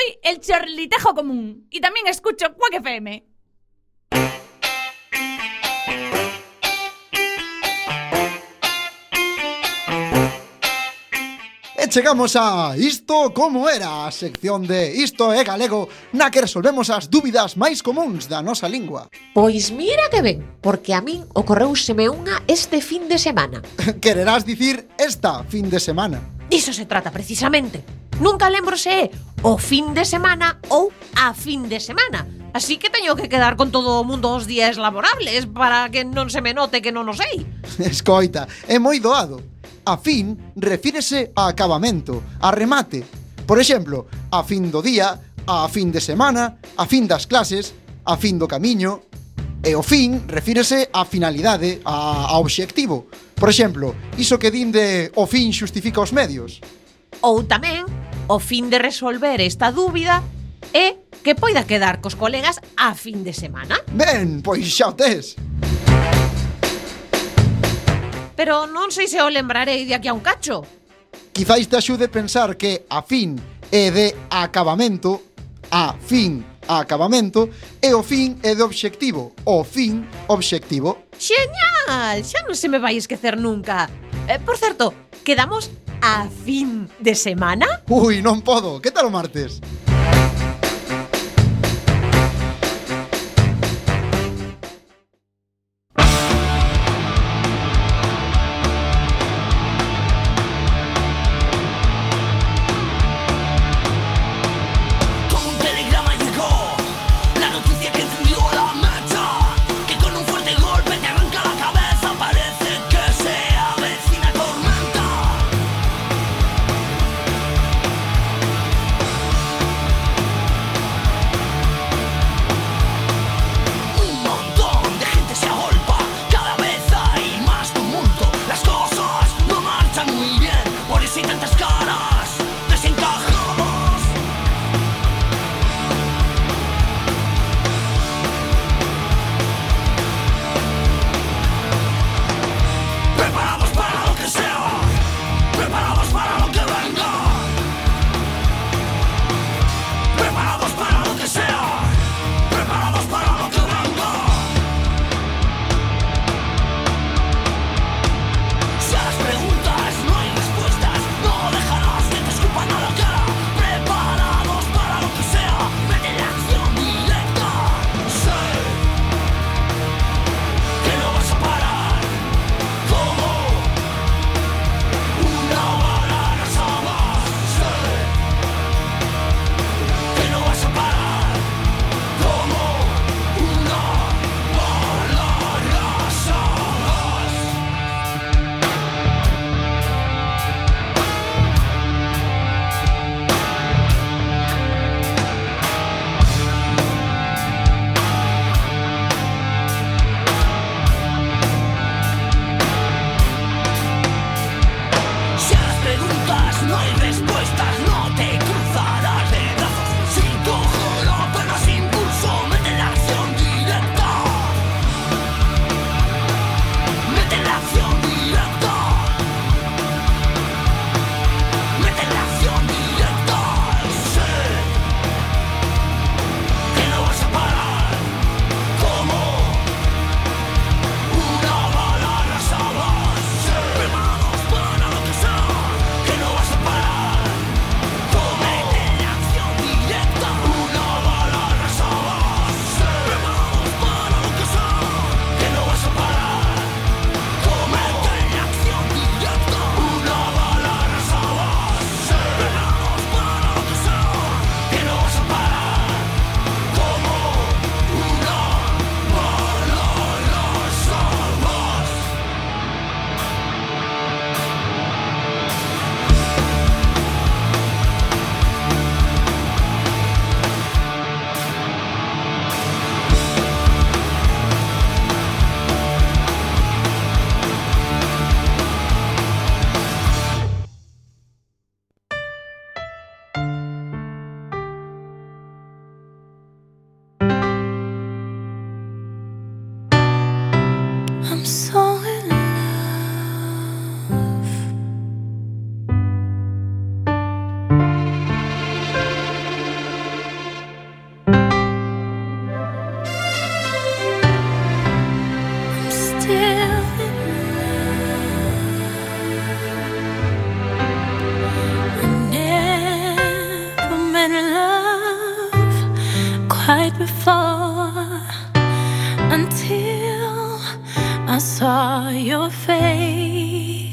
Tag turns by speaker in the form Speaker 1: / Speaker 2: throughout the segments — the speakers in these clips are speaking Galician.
Speaker 1: soy el chorlitejo común y también escucho Quack FM.
Speaker 2: E chegamos a Isto como era, a sección de Isto é galego, na que resolvemos as dúbidas máis comuns da nosa lingua.
Speaker 3: Pois mira que ben, porque a min ocorreuseme unha este fin de semana.
Speaker 2: Quererás dicir esta fin de semana.
Speaker 3: Diso se trata precisamente. Nunca lembro se é o fin de semana ou a fin de semana. Así que teño que quedar con todo o mundo os días laborables para que non se me note que non o sei.
Speaker 2: Escoita, é moi doado. A fin refírese a acabamento, a remate. Por exemplo, a fin do día, a fin de semana, a fin das clases, a fin do camiño. E o fin refírese a finalidade, a, a obxectivo. Por exemplo, iso que din de o fin xustifica os medios.
Speaker 3: Ou tamén O fin de resolver esta dúbida é que poida quedar cos colegas a fin de semana.
Speaker 2: Ben, pois xa o tes.
Speaker 3: Pero non sei se o lembrarei de aquí a un cacho.
Speaker 2: Quizáis te axude pensar que a fin é de acabamento, a fin a acabamento, e o fin é de obxectivo, o fin obxectivo.
Speaker 3: Xeñal, xa non se me vai esquecer nunca. Eh, por certo, quedamos a fin de semana?
Speaker 2: Ui, non podo. Que tal o martes?
Speaker 4: Saw your face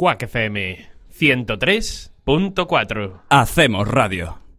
Speaker 5: Quack FM 103.4.
Speaker 6: Hacemos radio.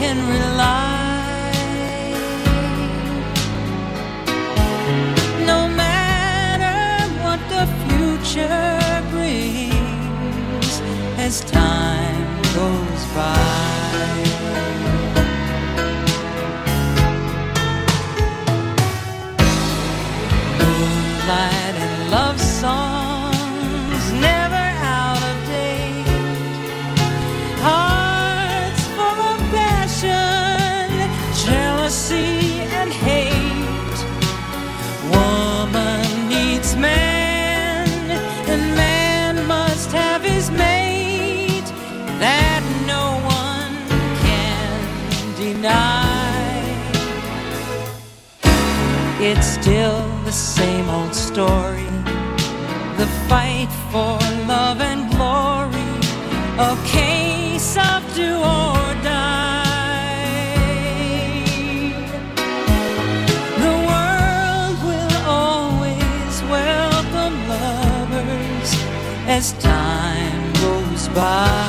Speaker 5: can rely it's still the same old story. The fight for love and glory, a case of do or die. The world will always welcome lovers as time goes by.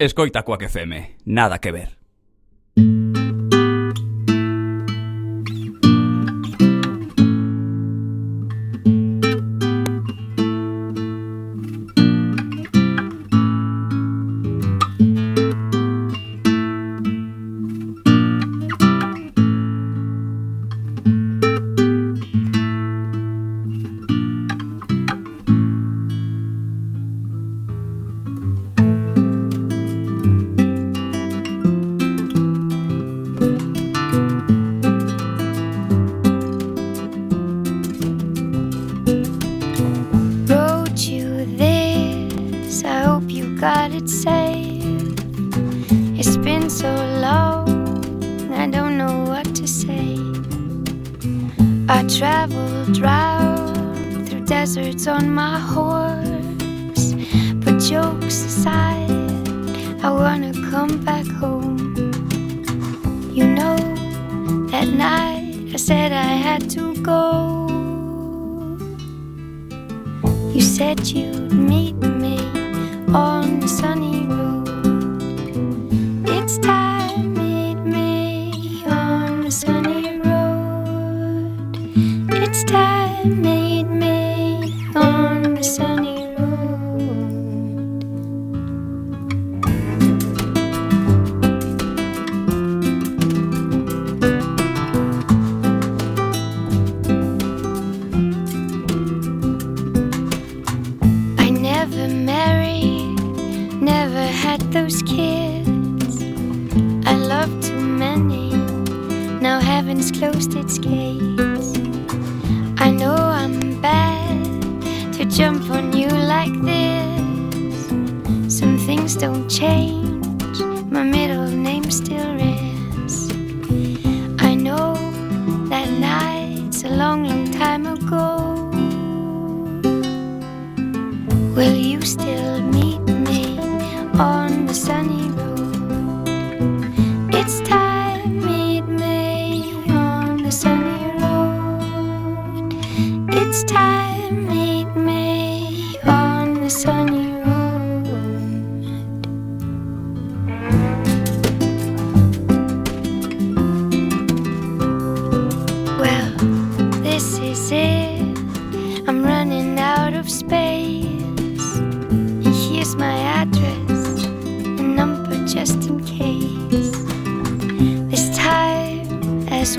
Speaker 6: Escoita coa que feme, nada que ver.
Speaker 7: back home. You know, that night I said I had to go. You said you'd meet me on the sunny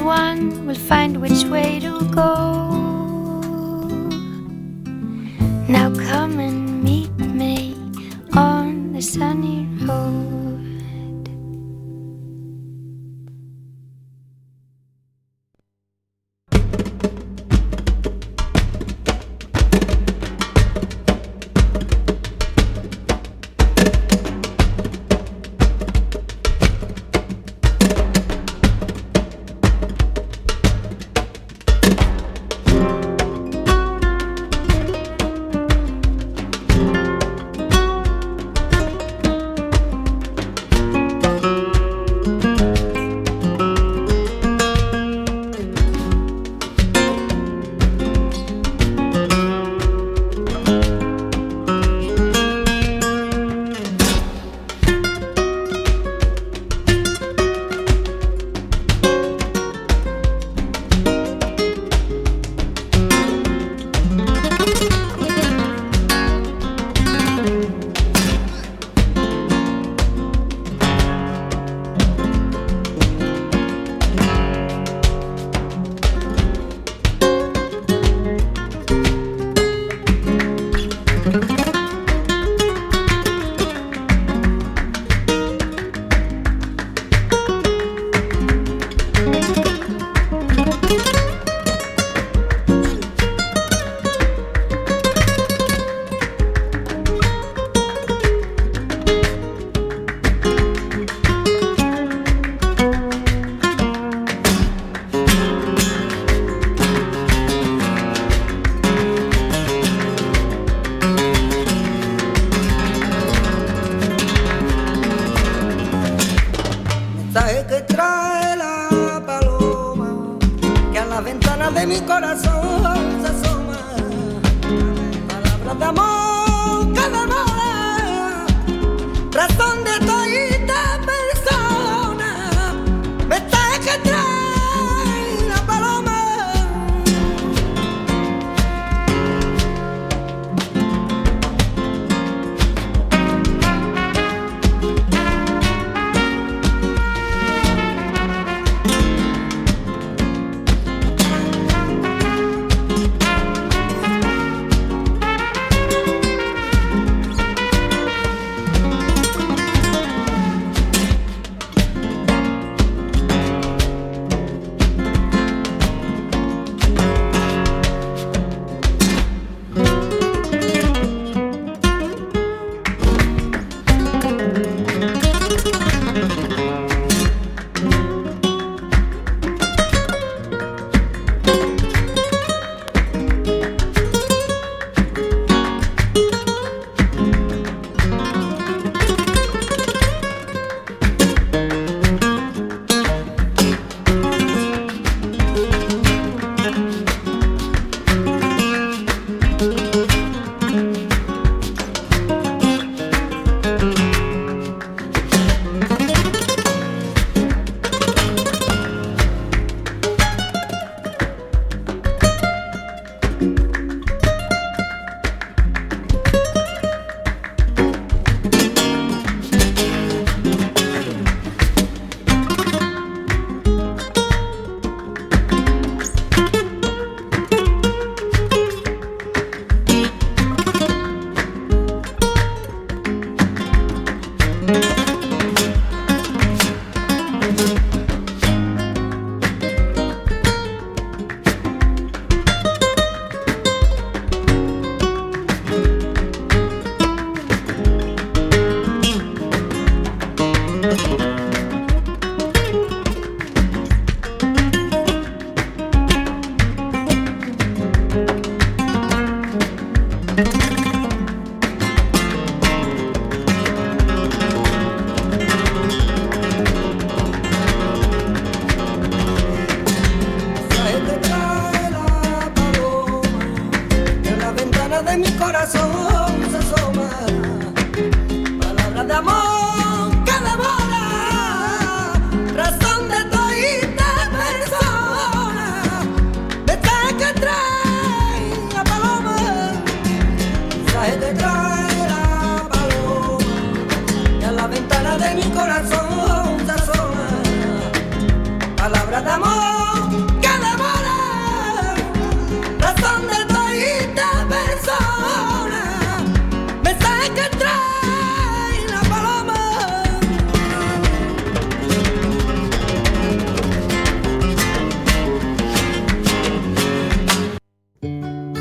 Speaker 7: one will find which way to go. Now come and meet me on the sunny road.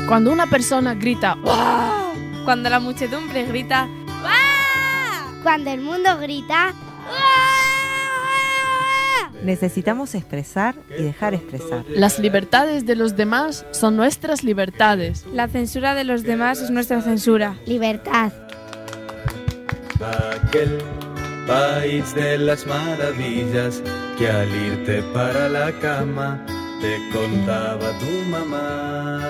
Speaker 8: Cuando una persona grita ¡Wow!
Speaker 9: Cuando la muchedumbre grita
Speaker 10: Cuando el mundo grita.
Speaker 11: Necesitamos expresar y dejar expresar.
Speaker 8: Las libertades de los demás son nuestras libertades.
Speaker 9: La censura de los demás es nuestra censura.
Speaker 10: Libertad.
Speaker 12: Aquel país de las maravillas que al irte para la cama te contaba tu mamá.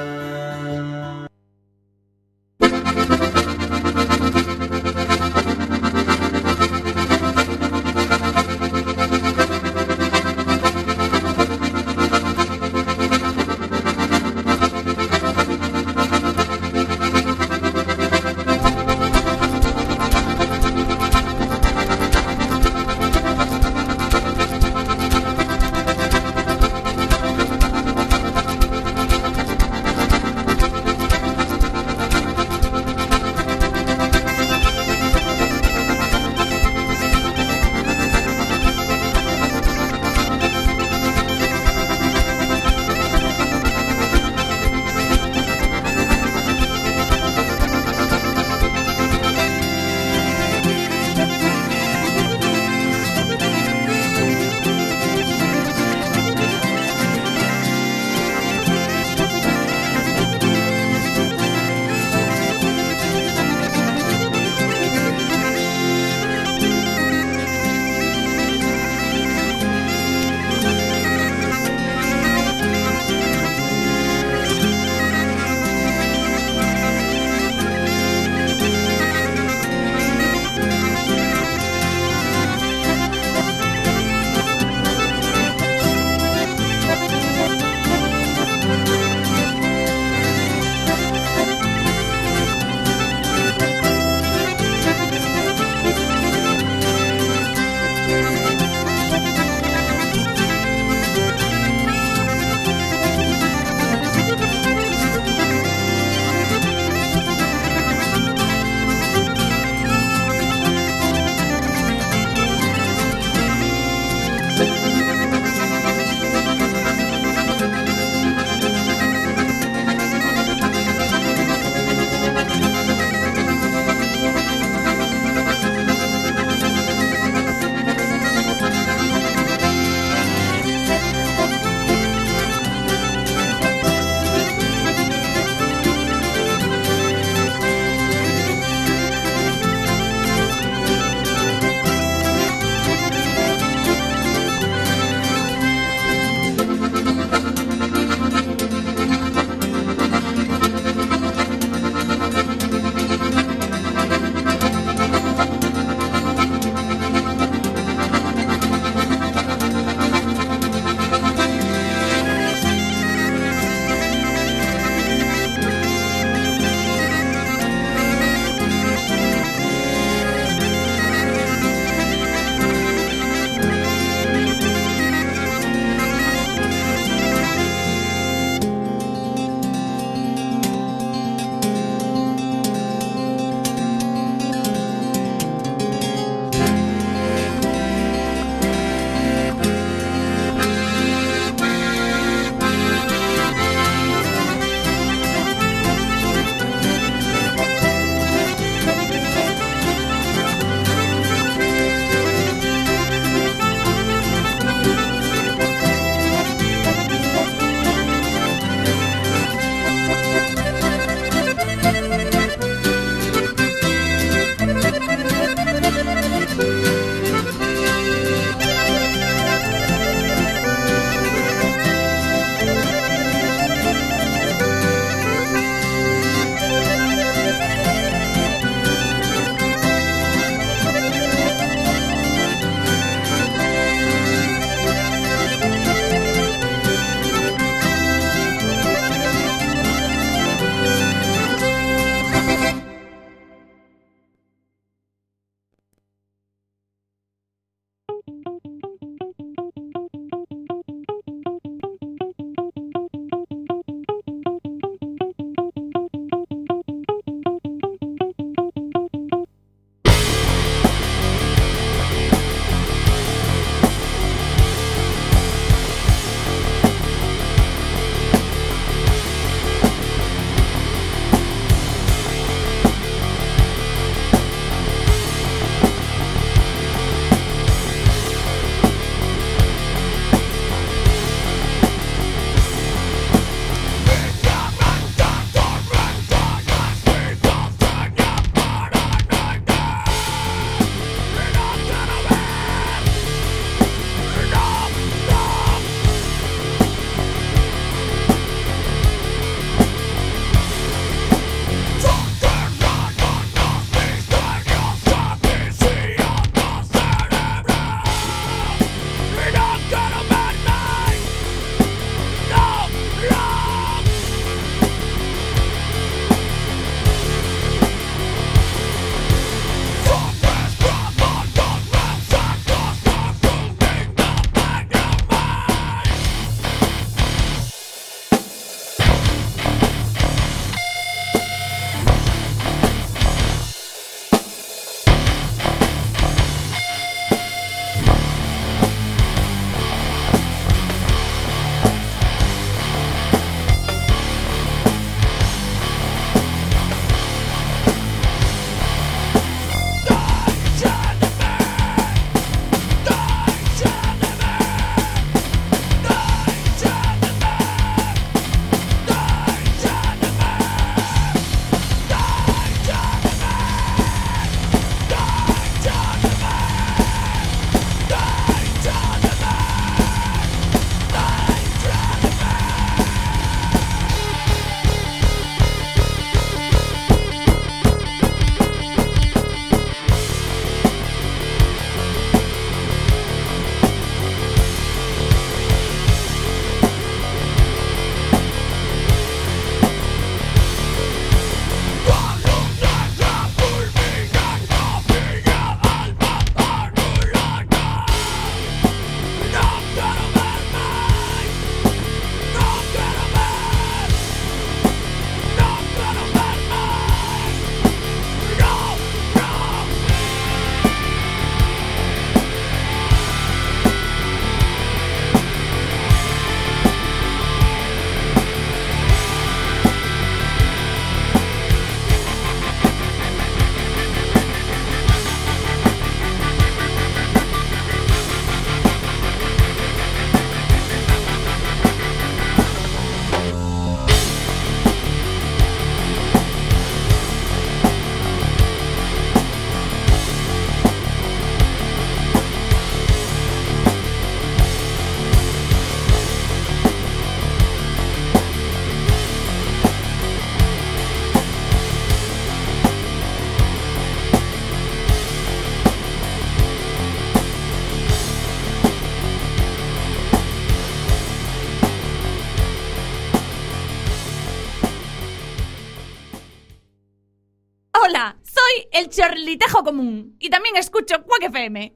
Speaker 1: el chorlitejo común. Y también escucho Quack FM.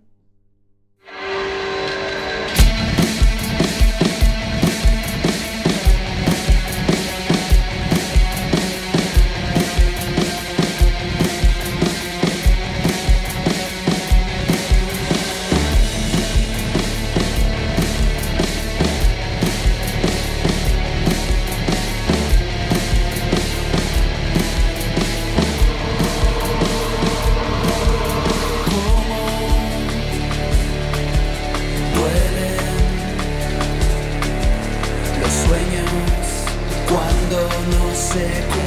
Speaker 13: sick.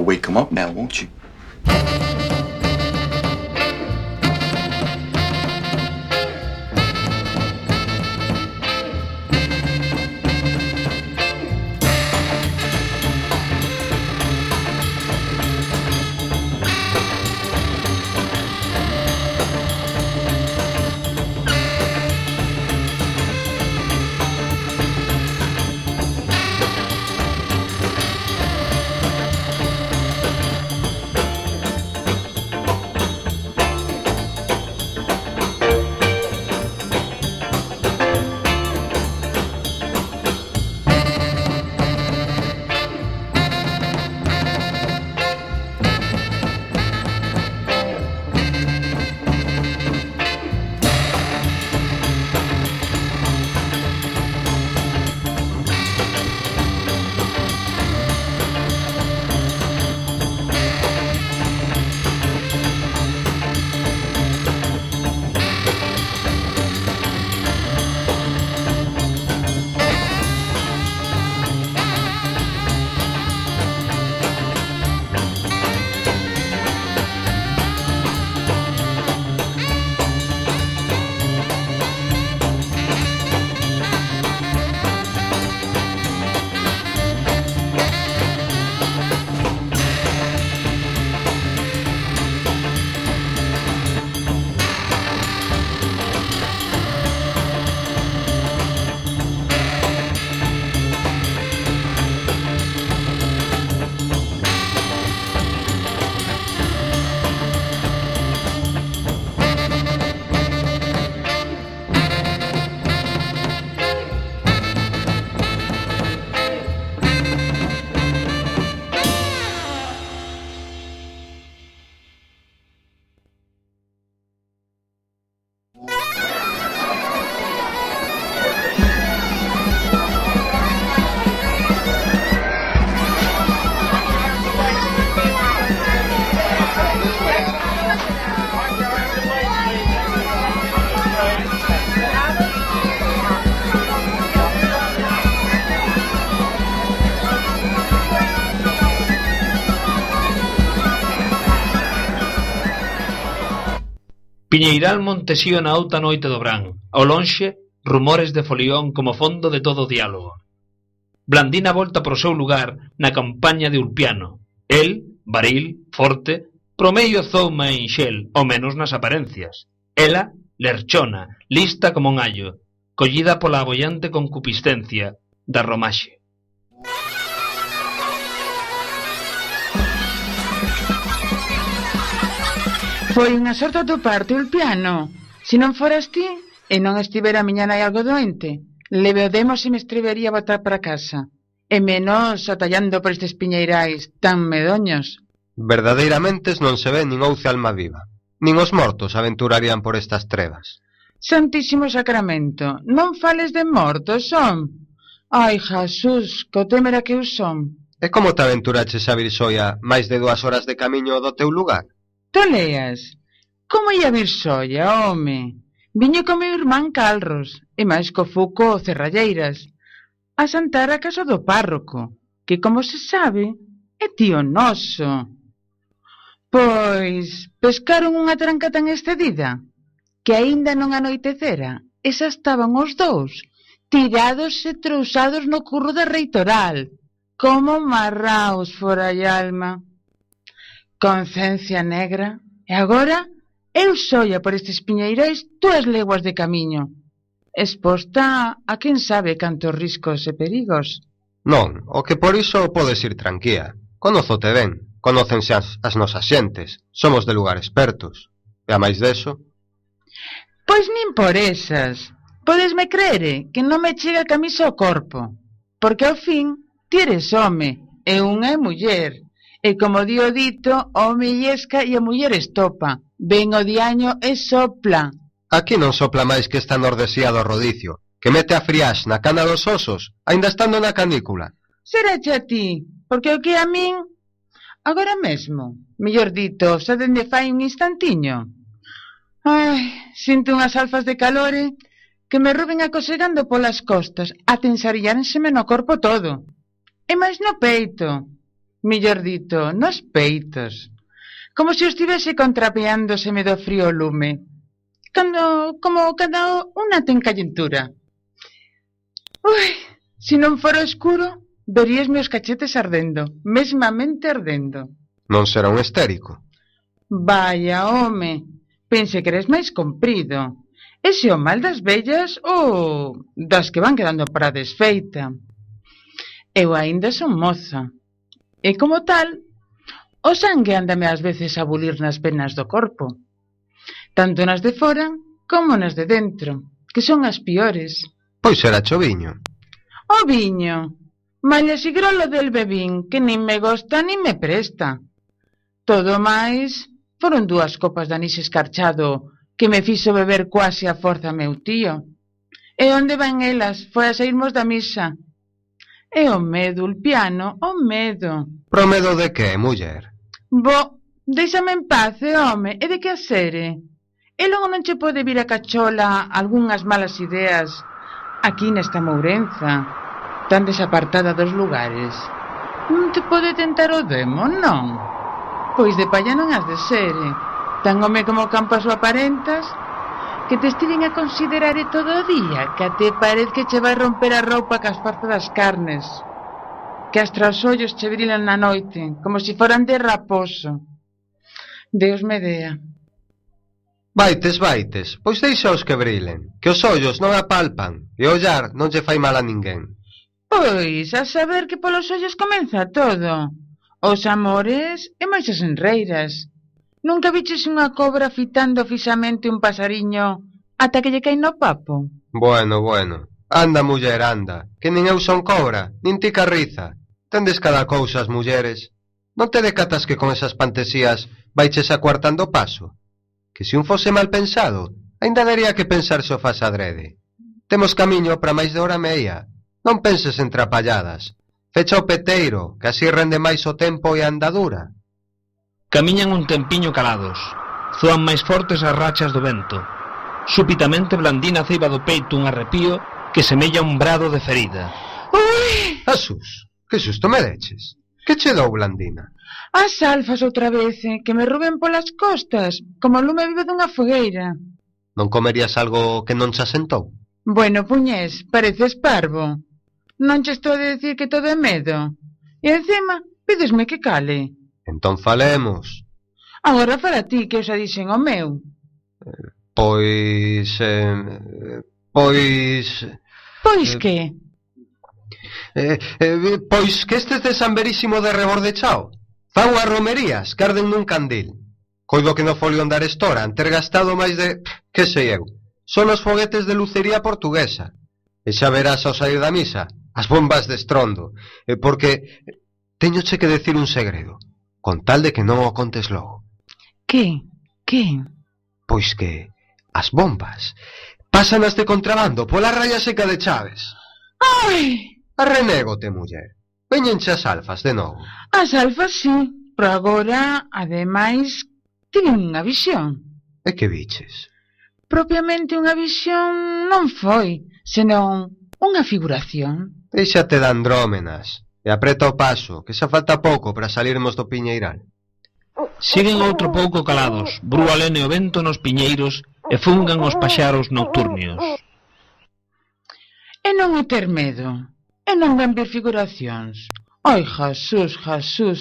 Speaker 13: wake him up now, won't you?
Speaker 14: Piñeiral Montesío na outa noite do Brán. Ao lonxe, rumores de folión como fondo de todo o diálogo. Blandina volta pro seu lugar na campaña de Ulpiano. El, varil, forte, promeio zouma e enxel, ao menos nas aparencias. Ela, lerchona, lista como un allo, collida pola abollante concupiscencia da romaxe.
Speaker 15: Foi unha sorte atoparte, piano. Se non foras ti, e non estivera a miña nai algo doente, demo se me estribería botar para casa. E menos atallando por estes piñeirais tan medoños.
Speaker 16: Verdadeiramente non se ve nin ouce alma viva. Nin os mortos aventurarían por estas trevas.
Speaker 15: Santísimo Sacramento, non fales de mortos, son. Ai, Jesús, co temera que eu son.
Speaker 16: E como te aventuraches a Virsoia máis de dúas horas de camiño do teu lugar?
Speaker 15: Toleas? Como ia vir soia, home? Viño co meu irmán Calros, e máis co foco Cerralleiras, a santar a casa do párroco, que, como se sabe, é tío noso. Pois, pescaron unha tranca tan excedida, que aínda non anoitecera, e xa estaban os dous, tirados e trousados no curro da reitoral, como marraos fora a alma. Conciencia negra, e agora eu soia por estes piñeirais túas leguas de camiño, exposta a quen sabe cantos riscos e perigos.
Speaker 16: Non, o que por iso podes ir tranquía. Conozote ben, conócense as, as nosas xentes, somos de lugares expertos. E a máis deso...
Speaker 15: Pois nin por esas. Podesme creere eh, que non me chega a camisa ao corpo, porque ao fin ti eres home e unha é muller. E como di o dito, o home e a muller estopa. Ven o diaño e sopla.
Speaker 16: Aquí non sopla máis que esta nordesía do rodicio, que mete a friax na cana dos osos, aínda estando na canícula.
Speaker 15: Serache a ti, porque o que a min... Agora mesmo, mellor dito, xa dende fai un instantiño. Ai, sinto unhas alfas de calore que me ruben acosegando polas costas, a tensaríanseme no corpo todo. E máis no peito. Mellor dito, nos peitos, como se estivese contrapeándoseme do frío lume. Cando, como cando unha ten callentura. Ui, se non fora escuro, verías meus cachetes ardendo, mesmamente ardendo.
Speaker 16: Non será un estérico?
Speaker 15: Vaya, home, pense que eres máis comprido. Ese o mal das vellas ou das que van quedando para desfeita. Eu aínda son moza. E como tal, o sangue andame ás veces a bulir nas venas do corpo, tanto nas de fora como nas de dentro, que son as piores.
Speaker 16: Pois era
Speaker 15: o viño. O viño, maña sigrolo del bebín, que nin me gosta nin me presta. Todo máis, foron dúas copas de anís escarchado que me fixo beber quase a forza meu tío. E onde van elas? Foi a sairmos da misa É o medo, Ulpiano, o medo.
Speaker 16: Pro medo de que, muller?
Speaker 15: Bo, déixame en paz, eh, home, e de que asere? E logo non che pode vir a cachola algunhas malas ideas aquí nesta Mourenza, tan desapartada dos lugares. Non te pode tentar o demo, non? Pois de palla non has de ser, eh? Tan home como campo a súa aparentas, que te estiven a considerar e todo o día, que até parece que che vai romper a roupa cas parte das carnes, que as traos ollos che brilan na noite, como se si foran de raposo. Deus me dea.
Speaker 16: Vaites, vaites, pois deixaos que brilen, que os ollos non apalpan e o ollar non che fai mal a ninguén.
Speaker 15: Pois, a saber que polos ollos comeza todo. Os amores e máis as enreiras. Nunca viches unha cobra fitando fixamente un pasariño ata que lle caen no papo?
Speaker 16: Bueno, bueno. Anda, muller, anda. Que nin eu son cobra, nin ti carriza. Tendes cada cousa as mulleres. Non te decatas que con esas pantesías vaiches acuartando o paso? Que se un fose mal pensado, ainda daría que pensar se o faz adrede. Temos camiño para máis de hora meia. Non penses en trapalladas. Fecha o peteiro, que así rende máis o tempo e a andadura.
Speaker 14: Camiñan un tempiño calados. Zoan máis fortes as rachas do vento. Súbitamente Blandina ceiba do peito un arrepío que semella un brado de ferida.
Speaker 15: Ui!
Speaker 16: Asus, que susto me deches. Que che dou, Blandina?
Speaker 15: As alfas outra vez, eh, que me ruben polas costas, como o lume vivo dunha fogueira.
Speaker 16: Non comerías algo que non se asentou?
Speaker 15: Bueno, puñés, pareces parvo. Non che estou a dicir que todo é medo. E encima, pídesme que cale.
Speaker 16: Entón falemos.
Speaker 15: Agora para ti, que eu xa dixen o meu.
Speaker 16: Pois... Eh, pois...
Speaker 15: Pois
Speaker 16: eh,
Speaker 15: que?
Speaker 16: Eh, eh, pois que estes de San Verísimo de Rebordechao fan as romerías que arden nun candil. Coido que no folio andar estora, ter gastado máis de... que sei eu. Son os foguetes de lucería portuguesa. E xa verás ao sair da misa, as bombas de estrondo, eh, porque teñoche que decir un segredo con tal de que non o contes logo.
Speaker 15: Que? Que?
Speaker 16: Pois que as bombas pasan de contrabando pola raya seca de Chaves.
Speaker 15: Ai!
Speaker 16: Arrenégote, muller. Veñenche as alfas de novo.
Speaker 15: As alfas, sí. Pero agora, ademais, tiven unha visión.
Speaker 16: E que biches?
Speaker 15: Propiamente unha visión non foi, senón unha figuración.
Speaker 16: Deixate de andrómenas e apreta o paso, que xa falta pouco para salirmos do piñeiral.
Speaker 14: Siguen outro pouco calados, brúa lene o vento nos piñeiros e fungan os paxaros nocturnios.
Speaker 15: E non é ter medo, e non ven ver figuracións. Ai, Jasús, Jasús,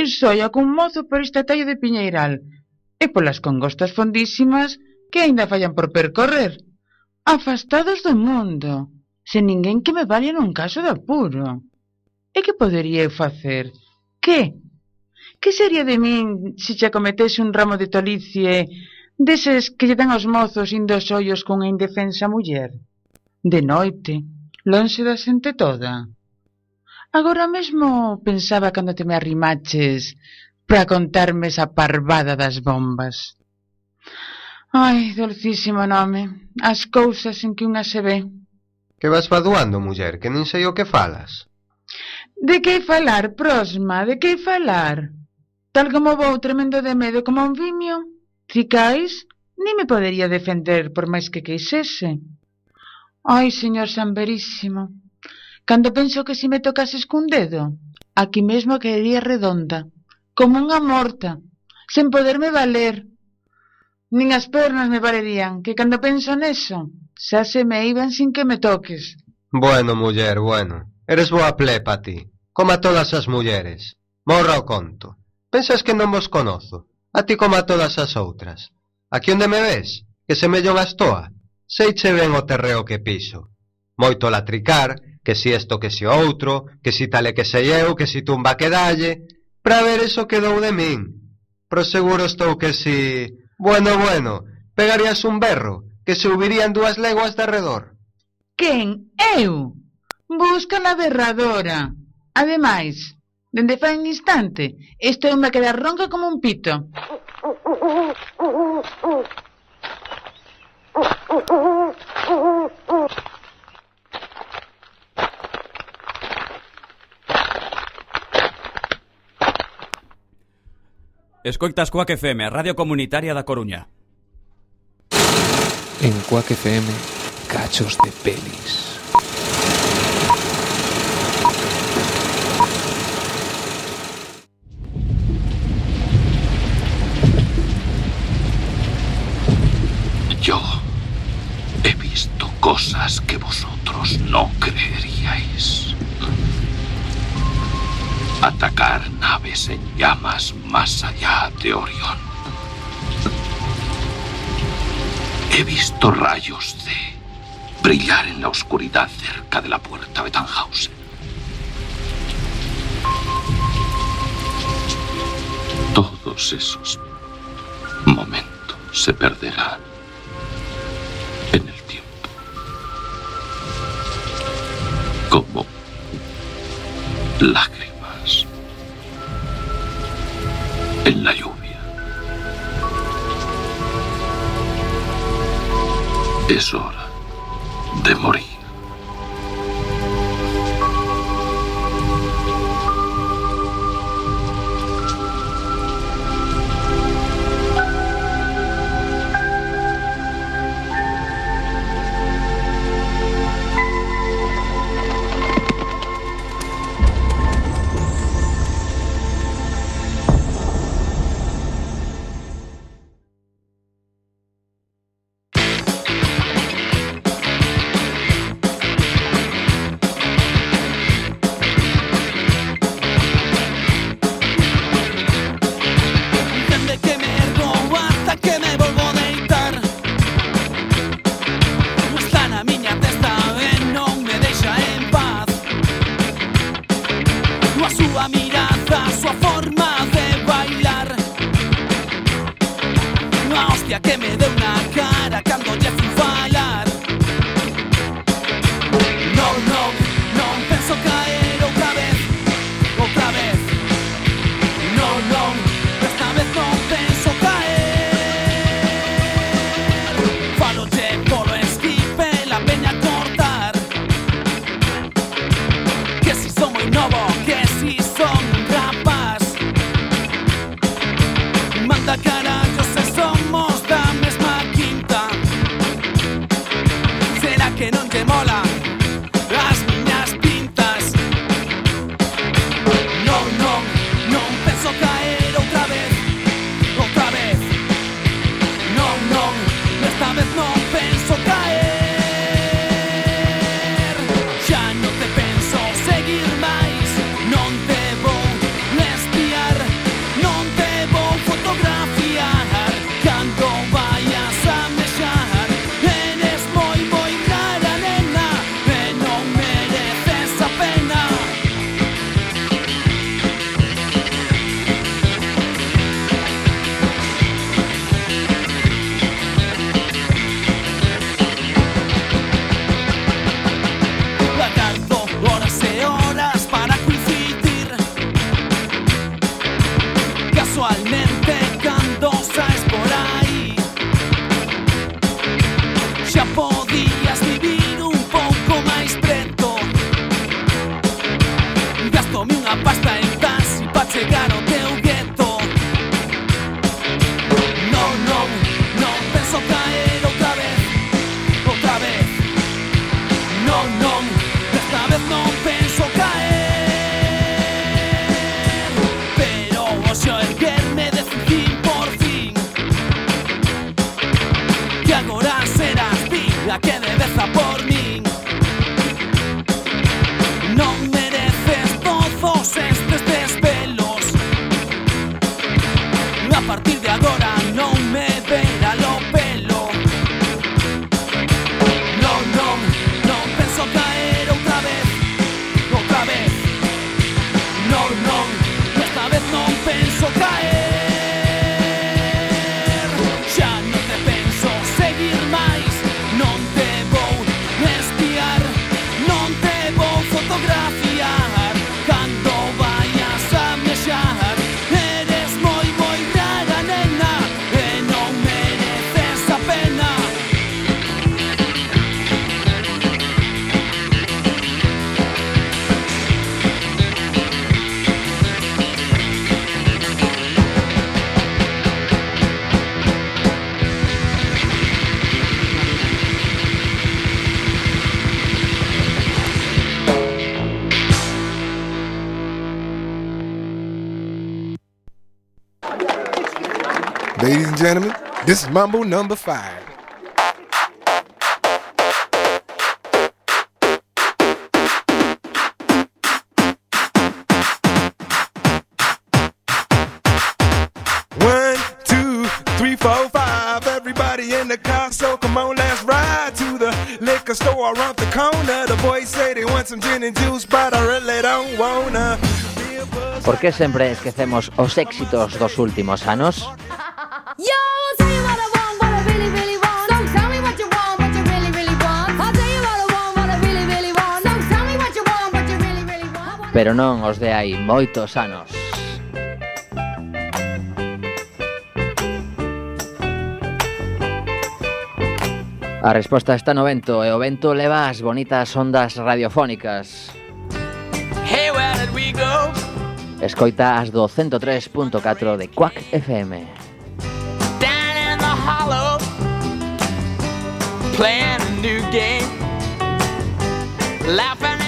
Speaker 15: ir soia cun mozo por esta talla de piñeiral, e polas congostas fondísimas que aínda fallan por percorrer, afastados do mundo, sen ninguén que me valha nun caso de apuro. E que podería eu facer? Que? Que sería de min se che cometese un ramo de tolicie deses que lle dan aos mozos indo os ollos cunha indefensa muller? De noite, lonxe da xente toda. Agora mesmo pensaba cando te me arrimaches para contarme esa parvada das bombas. Ai, dolcísimo nome, as cousas en que unha se ve.
Speaker 16: Que vas faduando, muller, que nin sei o que falas.
Speaker 15: De que falar, prosma, de que falar? Tal como vou tremendo de medo como un vimio, cicais, ni me podería defender por máis que queixese. Ai, señor Sanverísimo, cando penso que si me tocases cun dedo, aquí mesmo quedaría redonda, como unha morta, sen poderme valer. Nin as pernas me valerían, que cando penso neso, xa se me iban sin que me toques.
Speaker 16: Bueno, muller, bueno. Eres boa plepa ti como a todas as mulleres. Morra o conto. Pensas que non vos conozo. A ti como a todas as outras. Aquí onde me ves, que semello unha estoa. Seiche ben o terreo que piso. Moito latricar, que si esto que si outro, que si tale que sei eu, que si tumba que dalle. Pra ver eso que dou de min. Pro seguro estou que si... Bueno, bueno, pegarías un berro, que se subirían dúas leguas de redor.
Speaker 15: Quen? Eu? Busca na berradora. Ademais, dende fai un instante, estoume a quedar ronca como un pito.
Speaker 6: Escoitas Coac FM, a Radio Comunitaria da Coruña.
Speaker 17: En Coac FM, cachos de pelis.
Speaker 18: Cosas que vosotros no creeríais. Atacar naves en llamas más allá de Orión. He visto rayos de brillar en la oscuridad cerca de la puerta de Tannhausen. Todos esos momentos se perderán Como lágrimas en la lluvia. Es hora de morir.
Speaker 19: gentlemen, this is Mambo number five. One, two, three, four, five. Everybody in the car, so come on, let's ride to the liquor store around the corner. The boys say they want some gin and juice, but I really don't wanna.
Speaker 20: ¿Por qué sempre esquecemos os éxitos dos últimos anos? pero non os de hai moitos anos. A resposta está no vento e o vento leva as bonitas ondas radiofónicas.
Speaker 21: Hey, where did we go?
Speaker 20: Escoita as do 103.4 de Quack FM.
Speaker 21: Down in the hollow Playing a new game Laughing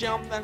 Speaker 21: jumping.